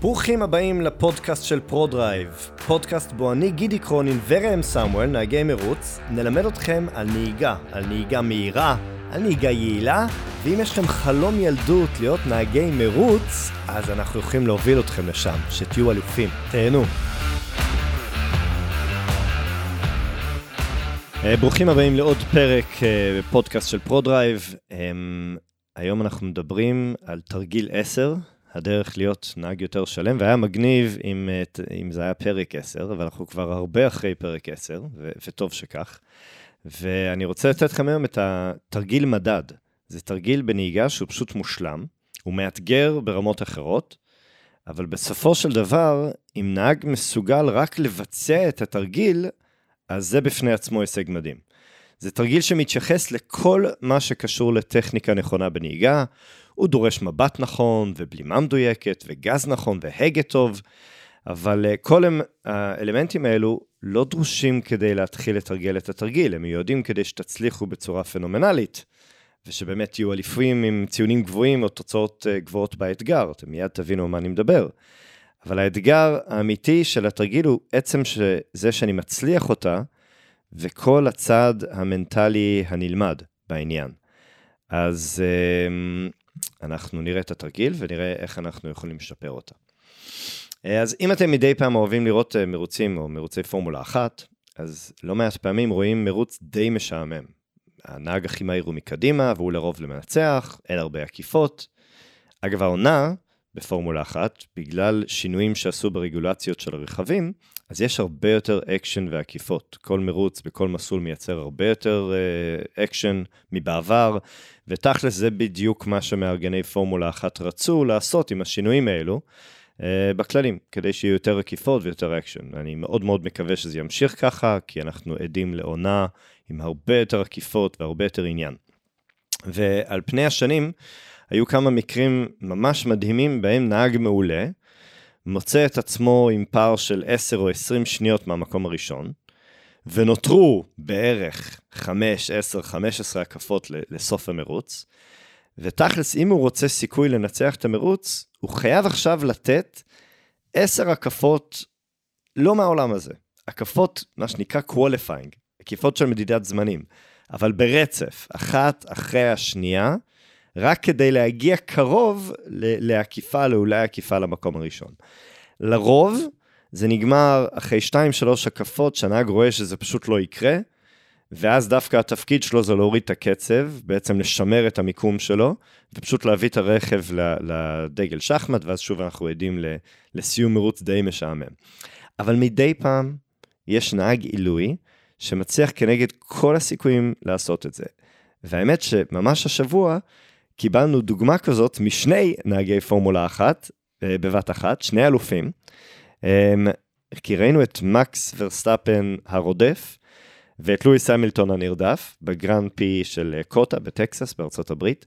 ברוכים הבאים לפודקאסט של פרודרייב, פודקאסט בו אני גידי קרונין וראם סמואל, נהגי מרוץ, נלמד אתכם על נהיגה, על נהיגה מהירה, על נהיגה יעילה, ואם יש לכם חלום ילדות להיות נהגי מרוץ, אז אנחנו יכולים להוביל אתכם לשם, שתהיו אלופים. תהנו. אה, ברוכים הבאים לעוד פרק אה, בפודקאסט של פרודרייב. אמ, היום אנחנו מדברים על תרגיל 10, הדרך להיות נהג יותר שלם, והיה מגניב אם, אם זה היה פרק 10, אבל אנחנו כבר הרבה אחרי פרק 10, ו- וטוב שכך. ואני רוצה לתת לכם היום את התרגיל מדד. זה תרגיל בנהיגה שהוא פשוט מושלם, הוא מאתגר ברמות אחרות, אבל בסופו של דבר, אם נהג מסוגל רק לבצע את התרגיל, אז זה בפני עצמו הישג מדהים. זה תרגיל שמתייחס לכל מה שקשור לטכניקה נכונה בנהיגה, הוא דורש מבט נכון, ובלימה מדויקת, וגז נכון, והגה טוב, אבל אה, כל האלמנטים האלו לא דרושים כדי להתחיל לתרגל את התרגיל, הם מיועדים כדי שתצליחו בצורה פנומנלית, ושבאמת תהיו אליפים עם ציונים גבוהים או תוצאות אה, גבוהות באתגר, אתם מיד תבינו מה אני מדבר. אבל האתגר האמיתי של התרגיל הוא עצם זה שאני מצליח אותה, וכל הצד המנטלי הנלמד בעניין. אז אמ, אנחנו נראה את התרגיל ונראה איך אנחנו יכולים לשפר אותה. אז אם אתם מדי פעם אוהבים לראות אה, מרוצים או מרוצי פורמולה אחת, אז לא מעט פעמים רואים מרוץ די משעמם. הנהג הכי מהיר הוא מקדימה, והוא לרוב למנצח, אין הרבה עקיפות. אגב, העונה בפורמולה אחת, בגלל שינויים שעשו ברגולציות של הרכבים, אז יש הרבה יותר אקשן ועקיפות. כל מרוץ בכל מסלול מייצר הרבה יותר אה, אקשן מבעבר, ותכלס זה בדיוק מה שמארגני פורמולה אחת רצו לעשות עם השינויים האלו. אה, בכללים, כדי שיהיו יותר עקיפות ויותר אקשן. אני מאוד מאוד מקווה שזה ימשיך ככה, כי אנחנו עדים לעונה עם הרבה יותר עקיפות והרבה יותר עניין. ועל פני השנים, היו כמה מקרים ממש מדהימים בהם נהג מעולה מוצא את עצמו עם פער של 10 או 20 שניות מהמקום הראשון, ונותרו בערך 5, 10, 15 הקפות לסוף המרוץ, ותכלס, אם הוא רוצה סיכוי לנצח את המרוץ, הוא חייב עכשיו לתת 10 הקפות לא מהעולם הזה. הקפות, מה שנקרא qualifying, עקיפות של מדידת זמנים, אבל ברצף, אחת אחרי השנייה, רק כדי להגיע קרוב לעקיפה, לאולי עקיפה למקום הראשון. לרוב, זה נגמר אחרי 2-3 הקפות שהנהג רואה שזה פשוט לא יקרה, ואז דווקא התפקיד שלו זה להוריד את הקצב, בעצם לשמר את המיקום שלו, ופשוט להביא את הרכב לדגל שחמט, ואז שוב אנחנו עדים לסיום מרוץ די משעמם. אבל מדי פעם יש נהג עילוי שמצליח כנגד כל הסיכויים לעשות את זה. והאמת שממש השבוע קיבלנו דוגמה כזאת משני נהגי פורמולה אחת, אה, בבת אחת, שני אלופים. כי ראינו את מקס ורסטאפן הרודף, ואת לואיס המילטון הנרדף, בגרנד פרי של אה, קוטה בטקסס בארצות הברית,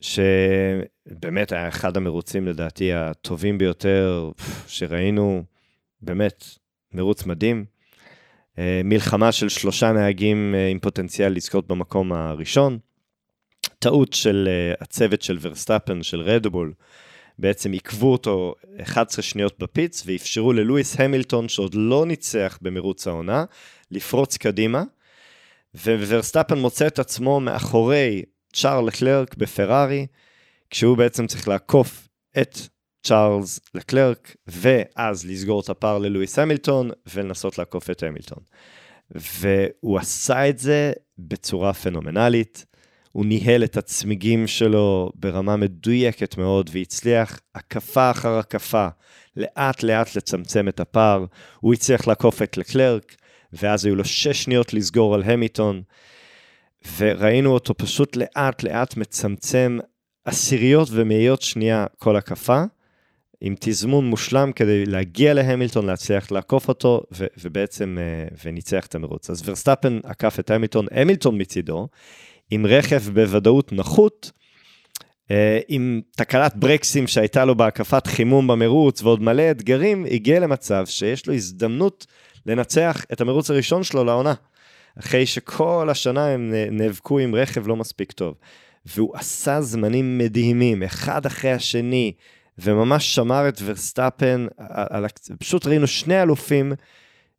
שבאמת היה אחד המרוצים לדעתי הטובים ביותר שראינו, באמת, מרוץ מדהים. אה, מלחמה של שלושה נהגים עם פוטנציאל לזכות במקום הראשון. טעות של אה, הצוות של ורסטאפן, של רדבול, בעצם עיכבו אותו 11 שניות ב pits ואפשרו ללואיס המילטון, שעוד לא ניצח במרוץ העונה, לפרוץ קדימה, וורסטאפן מוצא את עצמו מאחורי שארל לקלרק בפרארי, כשהוא בעצם צריך לעקוף את צ'ארלס לקלרק, ואז לסגור את הפער ללואיס המילטון, ולנסות לעקוף את המילטון. והוא עשה את זה בצורה פנומנלית. הוא ניהל את הצמיגים שלו ברמה מדויקת מאוד והצליח הקפה אחר הקפה לאט לאט לצמצם את הפער. הוא הצליח לעקוף את לקלרק, ואז היו לו שש שניות לסגור על המיטון, וראינו אותו פשוט לאט לאט מצמצם עשיריות ומאיות שנייה כל הקפה, עם תזמון מושלם כדי להגיע להמילטון, להצליח לעקוף אותו, ו- ובעצם, uh, וניצח את המרוץ. אז ורסטאפן עקף את המילטון, המילטון מצידו, עם רכב בוודאות נחות, אה, עם תקלת ברקסים שהייתה לו בהקפת חימום במרוץ ועוד מלא אתגרים, הגיע למצב שיש לו הזדמנות לנצח את המרוץ הראשון שלו לעונה. אחרי שכל השנה הם נאבקו עם רכב לא מספיק טוב. והוא עשה זמנים מדהימים, אחד אחרי השני, וממש שמר את ורסטאפן, על, פשוט ראינו שני אלופים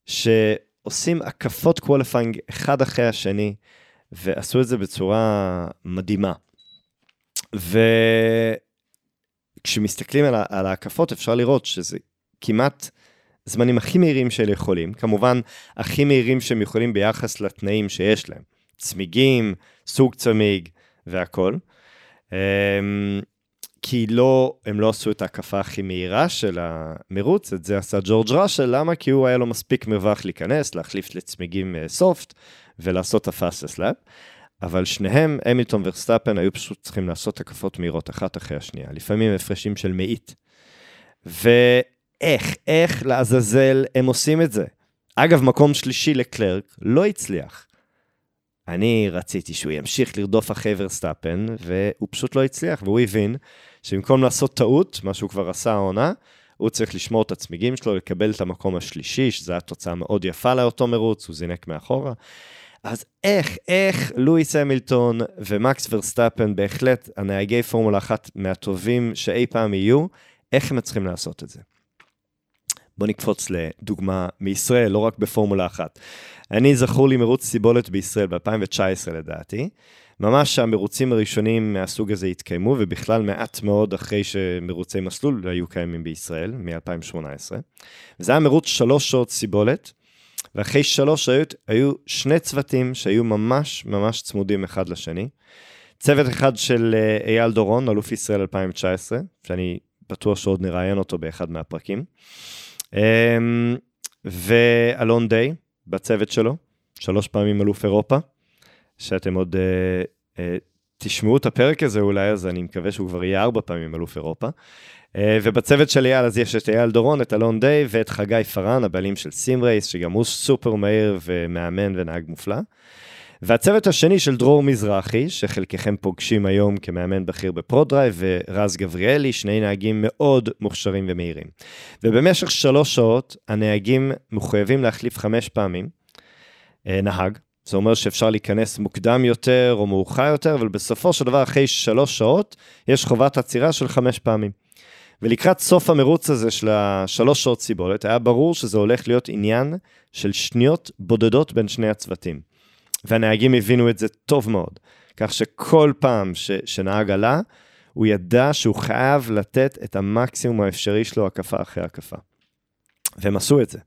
שעושים הקפות qualifying אחד אחרי השני, ועשו את זה בצורה מדהימה. וכשמסתכלים על, על ההקפות, אפשר לראות שזה כמעט זמנים הכי מהירים שהם יכולים, כמובן הכי מהירים שהם יכולים ביחס לתנאים שיש להם, צמיגים, סוג צמיג והכל. אמ, כי לא, הם לא עשו את ההקפה הכי מהירה של המרוץ, את זה עשה ג'ורג' ראסל, למה? כי הוא היה לו מספיק מרווח להיכנס, להחליף לצמיגים soft ולעשות את ה fastest lap. אבל שניהם, המילטון ורסטאפן, היו פשוט צריכים לעשות הקפות מהירות אחת אחרי השנייה, לפעמים הפרשים של מאית. ואיך, איך לעזאזל הם עושים את זה? אגב, מקום שלישי לקלרק לא הצליח. אני רציתי שהוא ימשיך לרדוף אחרי ורסטאפן, והוא פשוט לא הצליח, והוא הבין שבמקום לעשות טעות, מה שהוא כבר עשה העונה, הוא צריך לשמור את הצמיגים שלו, לקבל את המקום השלישי, שזו הייתה תוצאה מאוד יפה לאותו מרוץ, הוא זינק מאחורה. אז איך, איך לואיס המילטון ומקס ורסטאפן, בהחלט הנהגי פורמולה אחת מהטובים שאי פעם יהיו, איך הם צריכים לעשות את זה? בואו נקפוץ לדוגמה מישראל, לא רק בפורמולה אחת. אני זכור לי מרוץ סיבולת בישראל ב-2019 לדעתי. ממש המרוצים הראשונים מהסוג הזה התקיימו, ובכלל מעט מאוד אחרי שמרוצי מסלול היו קיימים בישראל, מ-2018. וזה היה מרוץ שלוש שעות סיבולת, ואחרי שלוש שעות היו שני צוותים שהיו ממש ממש צמודים אחד לשני. צוות אחד של אה, אייל דורון, אלוף ישראל 2019, שאני בטוח שעוד נראיין אותו באחד מהפרקים. אמ, ואלון דיי בצוות שלו, שלוש פעמים אלוף אירופה, שאתם עוד אה, אה, תשמעו את הפרק הזה אולי, אז אני מקווה שהוא כבר יהיה ארבע פעמים אלוף אירופה. אה, ובצוות של אייל אז יש את אייל דורון, את אלון דיי ואת חגי פארן, הבעלים של סימרייס, שגם הוא סופר מהיר ומאמן ונהג מופלא. והצוות השני של דרור מזרחי, שחלקכם פוגשים היום כמאמן בכיר בפרודרייב, ורז גבריאלי, שני נהגים מאוד מוכשרים ומהירים. ובמשך שלוש שעות הנהגים מחויבים להחליף חמש פעמים נהג. זה אומר שאפשר להיכנס מוקדם יותר או מאוחר יותר, אבל בסופו של דבר, אחרי שלוש שעות, יש חובת עצירה של חמש פעמים. ולקראת סוף המרוץ הזה של השלוש שעות סיבולת, היה ברור שזה הולך להיות עניין של שניות בודדות בין שני הצוותים. והנהגים הבינו את זה טוב מאוד. כך שכל פעם ש, שנהג עלה, הוא ידע שהוא חייב לתת את המקסימום האפשרי שלו הקפה אחרי הקפה. והם עשו את זה.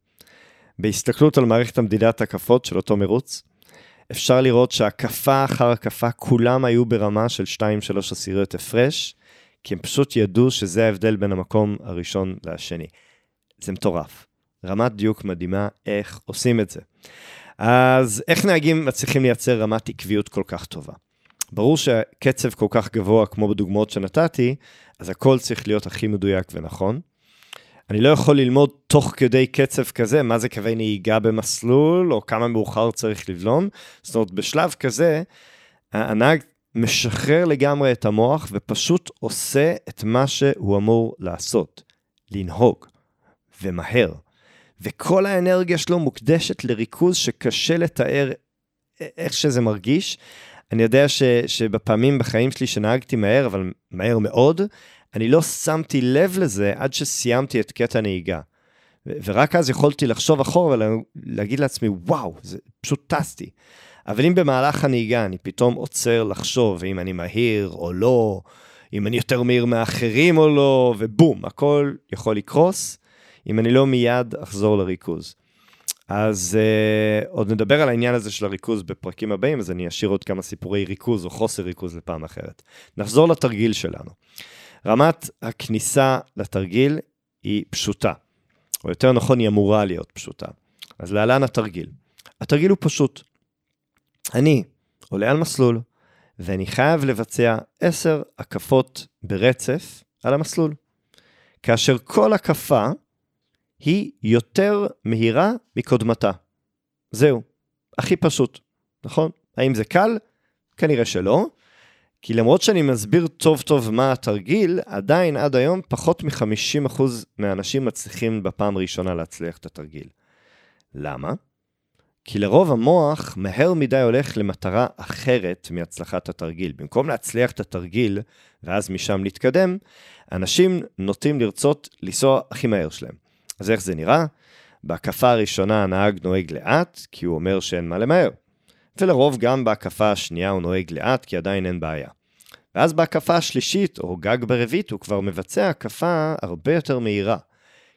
בהסתכלות על מערכת המדידת הקפות של אותו מרוץ, אפשר לראות שהקפה אחר הקפה כולם היו ברמה של 2-3 עשיריות הפרש, כי הם פשוט ידעו שזה ההבדל בין המקום הראשון לשני. זה מטורף. רמת דיוק מדהימה איך עושים את זה. אז איך נהגים מצליחים לייצר רמת עקביות כל כך טובה? ברור שקצב כל כך גבוה, כמו בדוגמאות שנתתי, אז הכל צריך להיות הכי מדויק ונכון. אני לא יכול ללמוד תוך כדי קצב כזה, מה זה קווי נהיגה במסלול, או כמה מאוחר צריך לבלום. זאת אומרת, בשלב כזה, הנהג משחרר לגמרי את המוח ופשוט עושה את מה שהוא אמור לעשות, לנהוג, ומהר. וכל האנרגיה שלו מוקדשת לריכוז שקשה לתאר איך שזה מרגיש. אני יודע ש, שבפעמים בחיים שלי שנהגתי מהר, אבל מהר מאוד, אני לא שמתי לב לזה עד שסיימתי את קטע הנהיגה. ורק אז יכולתי לחשוב אחורה ולהגיד לעצמי, וואו, זה פשוט טסתי. אבל אם במהלך הנהיגה אני פתאום עוצר לחשוב אם אני מהיר או לא, אם אני יותר מהיר מאחרים או לא, ובום, הכל יכול לקרוס. אם אני לא מיד אחזור לריכוז. אז uh, עוד נדבר על העניין הזה של הריכוז בפרקים הבאים, אז אני אשאיר עוד כמה סיפורי ריכוז או חוסר ריכוז לפעם אחרת. נחזור לתרגיל שלנו. רמת הכניסה לתרגיל היא פשוטה, או יותר נכון, היא אמורה להיות פשוטה. אז להלן התרגיל. התרגיל הוא פשוט. אני עולה על מסלול, ואני חייב לבצע 10 הקפות ברצף על המסלול. כאשר כל הקפה היא יותר מהירה מקודמתה. זהו, הכי פשוט, נכון? האם זה קל? כנראה שלא. כי למרות שאני מסביר טוב טוב מה התרגיל, עדיין עד היום פחות מ-50% מהאנשים מצליחים בפעם הראשונה להצליח את התרגיל. למה? כי לרוב המוח מהר מדי הולך למטרה אחרת מהצלחת התרגיל. במקום להצליח את התרגיל ואז משם להתקדם, אנשים נוטים לרצות לנסוע הכי מהר שלהם. אז איך זה נראה? בהקפה הראשונה הנהג נוהג לאט, כי הוא אומר שאין מה למהר. ולרוב גם בהקפה השנייה הוא נוהג לאט, כי עדיין אין בעיה. ואז בהקפה השלישית, או גג ברביעית, הוא כבר מבצע הקפה הרבה יותר מהירה.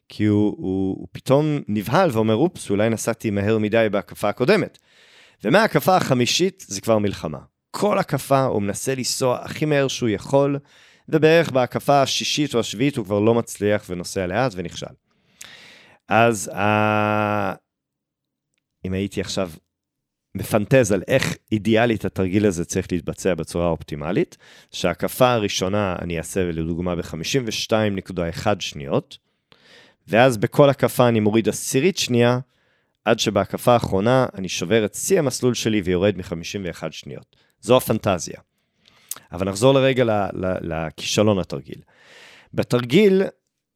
כי הוא, הוא, הוא פתאום נבהל ואומר, אופס, אולי נסעתי מהר מדי בהקפה הקודמת. ומההקפה החמישית זה כבר מלחמה. כל הקפה הוא מנסה לנסוע הכי מהר שהוא יכול, ובערך בהקפה השישית או השביעית הוא כבר לא מצליח ונוסע לאט ונכשל. אז ה... אם הייתי עכשיו מפנטז על איך אידיאלית התרגיל הזה צריך להתבצע בצורה אופטימלית, שההקפה הראשונה אני אעשה לדוגמה ב-52.1 שניות, ואז בכל הקפה אני מוריד עשירית שנייה, עד שבהקפה האחרונה אני שובר את שיא המסלול שלי ויורד מ-51 שניות. זו הפנטזיה. אבל נחזור לרגע לכישלון התרגיל. בתרגיל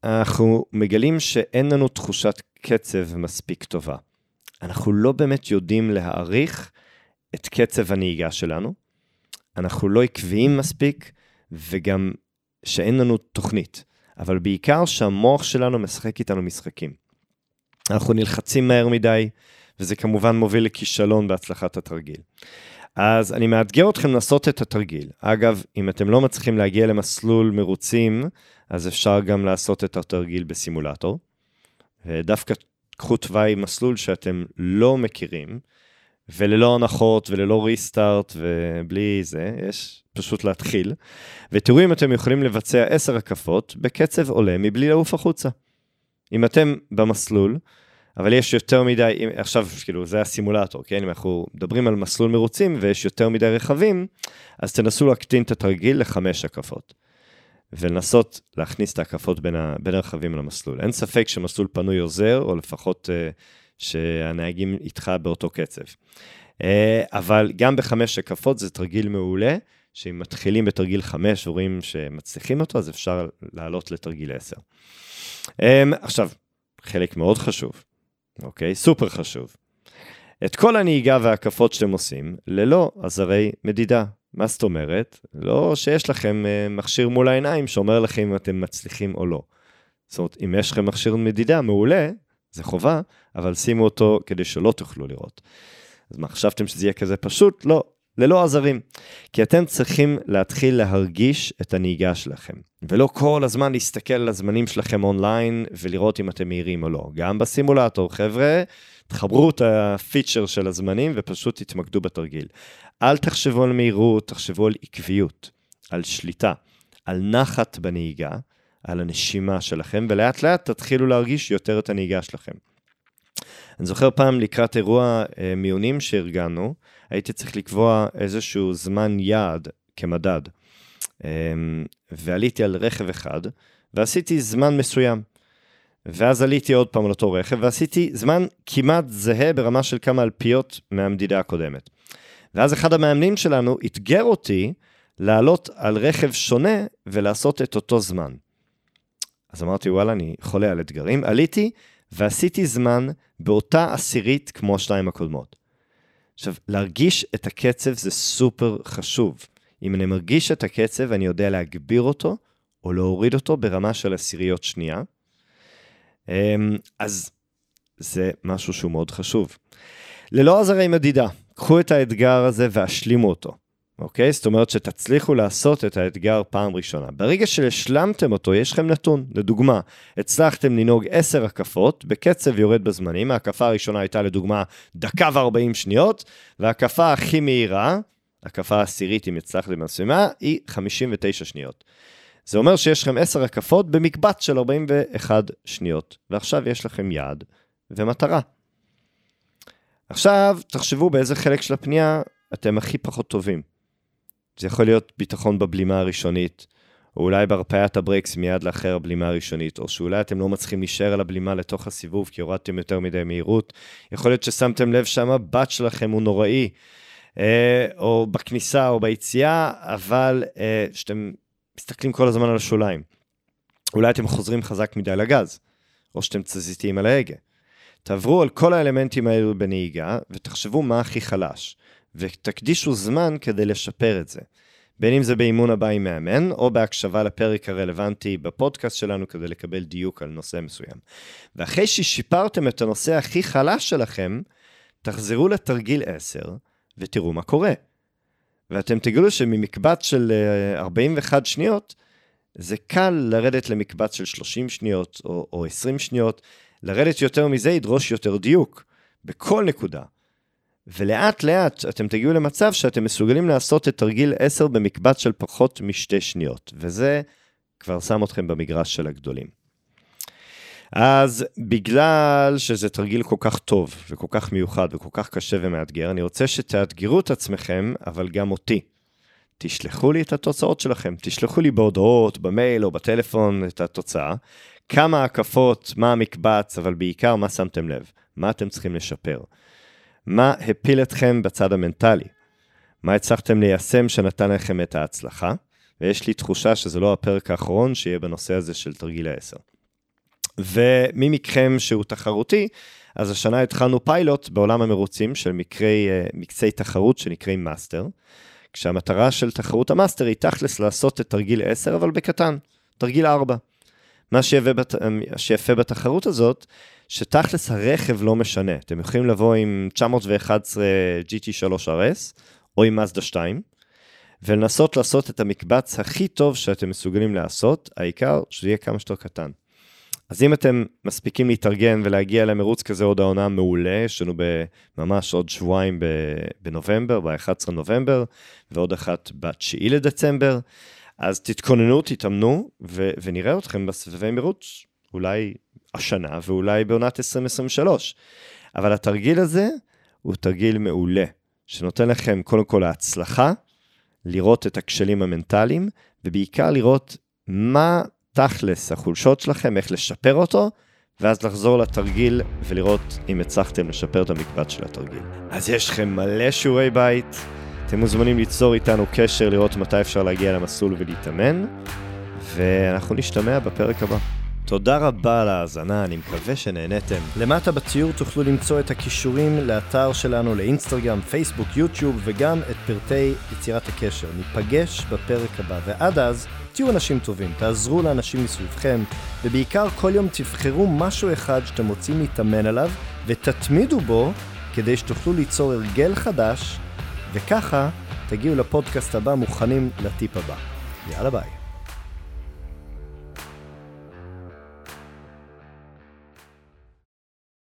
אנחנו מגלים שאין לנו תחושת קצב מספיק טובה. אנחנו לא באמת יודעים להעריך את קצב הנהיגה שלנו, אנחנו לא עקביים מספיק, וגם שאין לנו תוכנית. אבל בעיקר שהמוח שלנו משחק איתנו משחקים. אנחנו נלחצים מהר מדי, וזה כמובן מוביל לכישלון בהצלחת התרגיל. אז אני מאתגר אתכם לעשות את התרגיל. אגב, אם אתם לא מצליחים להגיע למסלול מרוצים, אז אפשר גם לעשות את התרגיל בסימולטור. ודווקא קחו תוואי מסלול שאתם לא מכירים, וללא הנחות וללא ריסטארט ובלי זה, יש פשוט להתחיל. ותראו אם אתם יכולים לבצע עשר הקפות בקצב עולה מבלי לעוף החוצה. אם אתם במסלול, אבל יש יותר מדי, עכשיו, כאילו, זה הסימולטור, כן? אם אנחנו מדברים על מסלול מרוצים ויש יותר מדי רכבים, אז תנסו להקטין את התרגיל לחמש הקפות. ולנסות להכניס את ההקפות בין, ה, בין הרכבים למסלול. אין ספק שמסלול פנוי עוזר, או לפחות uh, שהנהגים איתך באותו קצב. Uh, אבל גם בחמש הקפות זה תרגיל מעולה, שאם מתחילים בתרגיל חמש ורואים שמצליחים אותו, אז אפשר לעלות לתרגיל עשר. Um, עכשיו, חלק מאוד חשוב, אוקיי? סופר חשוב. את כל הנהיגה וההקפות שאתם עושים, ללא עזרי מדידה. מה זאת אומרת? לא שיש לכם uh, מכשיר מול העיניים שאומר לכם אם אתם מצליחים או לא. זאת אומרת, אם יש לכם מכשיר מדידה, מעולה, זה חובה, אבל שימו אותו כדי שלא תוכלו לראות. אז מה, חשבתם שזה יהיה כזה פשוט? לא, ללא עזרים. כי אתם צריכים להתחיל להרגיש את הנהיגה שלכם, ולא כל הזמן להסתכל על הזמנים שלכם אונליין ולראות אם אתם מהירים או לא. גם בסימולטור, חבר'ה, תחברו את הפיצ'ר של הזמנים ופשוט תתמקדו בתרגיל. אל תחשבו על מהירות, תחשבו על עקביות, על שליטה, על נחת בנהיגה, על הנשימה שלכם, ולאט לאט תתחילו להרגיש יותר את הנהיגה שלכם. אני זוכר פעם לקראת אירוע אה, מיונים שארגנו, הייתי צריך לקבוע איזשהו זמן יעד כמדד. אה, ועליתי על רכב אחד, ועשיתי זמן מסוים. ואז עליתי עוד פעם על אותו רכב, ועשיתי זמן כמעט זהה ברמה של כמה אלפיות מהמדידה הקודמת. ואז אחד המאמנים שלנו אתגר אותי לעלות על רכב שונה ולעשות את אותו זמן. אז אמרתי, וואלה, אני חולה על אתגרים. עליתי ועשיתי זמן באותה עשירית כמו השתיים הקודמות. עכשיו, להרגיש את הקצב זה סופר חשוב. אם אני מרגיש את הקצב, אני יודע להגביר אותו או להוריד אותו ברמה של עשיריות שנייה. אמ, אז זה משהו שהוא מאוד חשוב. ללא עזרי מדידה, קחו את האתגר הזה והשלימו אותו. אוקיי? זאת אומרת שתצליחו לעשות את האתגר פעם ראשונה. ברגע שהשלמתם אותו, יש לכם נתון. לדוגמה, הצלחתם לנהוג 10 הקפות בקצב יורד בזמנים. ההקפה הראשונה הייתה לדוגמה דקה ו-40 שניות, וההקפה הכי מהירה, הקפה העשירית אם הצלחתם במשימה, היא 59 שניות. זה אומר שיש לכם 10 הקפות במקבץ של 41 שניות, ועכשיו יש לכם יעד ומטרה. עכשיו, תחשבו באיזה חלק של הפנייה אתם הכי פחות טובים. זה יכול להיות ביטחון בבלימה הראשונית, או אולי בהרפאיית הברקס מיד לאחר הבלימה הראשונית, או שאולי אתם לא מצליחים להישאר על הבלימה לתוך הסיבוב כי הורדתם יותר מדי מהירות. יכול להיות ששמתם לב שהמבט שלכם הוא נוראי, אה, או בכניסה או ביציאה, אבל אה, שאתם מסתכלים כל הזמן על השוליים. אולי אתם חוזרים חזק מדי לגז, או שאתם תזיתים על ההגה. תעברו על כל האלמנטים האלו בנהיגה, ותחשבו מה הכי חלש, ותקדישו זמן כדי לשפר את זה. בין אם זה באימון הבא עם מאמן, או בהקשבה לפרק הרלוונטי בפודקאסט שלנו כדי לקבל דיוק על נושא מסוים. ואחרי ששיפרתם את הנושא הכי חלש שלכם, תחזרו לתרגיל 10 ותראו מה קורה. ואתם תגלו שממקבץ של 41 אה, שניות, זה קל לרדת למקבץ של 30 שניות או, או 20 שניות. לרדת יותר מזה ידרוש יותר דיוק, בכל נקודה. ולאט לאט אתם תגיעו למצב שאתם מסוגלים לעשות את תרגיל 10 במקבץ של פחות משתי שניות, וזה כבר שם אתכם במגרש של הגדולים. אז בגלל שזה תרגיל כל כך טוב וכל כך מיוחד וכל כך קשה ומאתגר, אני רוצה שתאתגרו את עצמכם, אבל גם אותי. תשלחו לי את התוצאות שלכם, תשלחו לי בהודעות, במייל או בטלפון את התוצאה, כמה הקפות, מה המקבץ, אבל בעיקר מה שמתם לב, מה אתם צריכים לשפר. מה הפיל אתכם בצד המנטלי? מה הצלחתם ליישם שנתן לכם את ההצלחה? ויש לי תחושה שזה לא הפרק האחרון שיהיה בנושא הזה של תרגיל ה-10. ומי מכם שהוא תחרותי, אז השנה התחלנו פיילוט בעולם המרוצים של מקרי, אה, מקצי תחרות שנקראים מאסטר, כשהמטרה של תחרות המאסטר היא תכלס לעשות את תרגיל 10, אבל בקטן, תרגיל 4. מה שיפה, בת... שיפה בתחרות הזאת, שתכלס הרכב לא משנה. אתם יכולים לבוא עם 911 GT3 RS, או עם מזדה 2, ולנסות לעשות את המקבץ הכי טוב שאתם מסוגלים לעשות, העיקר שזה יהיה כמה שיותר קטן. אז אם אתם מספיקים להתארגן ולהגיע למרוץ כזה עוד העונה מעולה, יש לנו ממש עוד שבועיים בנובמבר, ב-11 נובמבר, ועוד אחת ב-9 לדצמבר, אז תתכוננו, תתאמנו, ו- ונראה אתכם בסבבי מרוץ, אולי השנה ואולי בעונת 2023. אבל התרגיל הזה הוא תרגיל מעולה, שנותן לכם קודם כל ההצלחה, לראות את הכשלים המנטליים, ובעיקר לראות מה תכלס החולשות שלכם, איך לשפר אותו, ואז לחזור לתרגיל ולראות אם הצלחתם לשפר את המקבץ של התרגיל. אז יש לכם מלא שיעורי בית, אתם מוזמנים ליצור איתנו קשר, לראות מתי אפשר להגיע למסלול ולהתאמן, ואנחנו נשתמע בפרק הבא. תודה רבה על ההאזנה, אני מקווה שנהניתם. למטה בציור תוכלו למצוא את הכישורים לאתר שלנו לאינסטגרם, פייסבוק, יוטיוב וגם את פרטי יצירת הקשר. ניפגש בפרק הבא, ועד אז, תהיו אנשים טובים, תעזרו לאנשים מסביבכם, ובעיקר כל יום תבחרו משהו אחד שאתם רוצים להתאמן עליו, ותתמידו בו כדי שתוכלו ליצור הרגל חדש, וככה תגיעו לפודקאסט הבא מוכנים לטיפ הבא. יאללה ביי.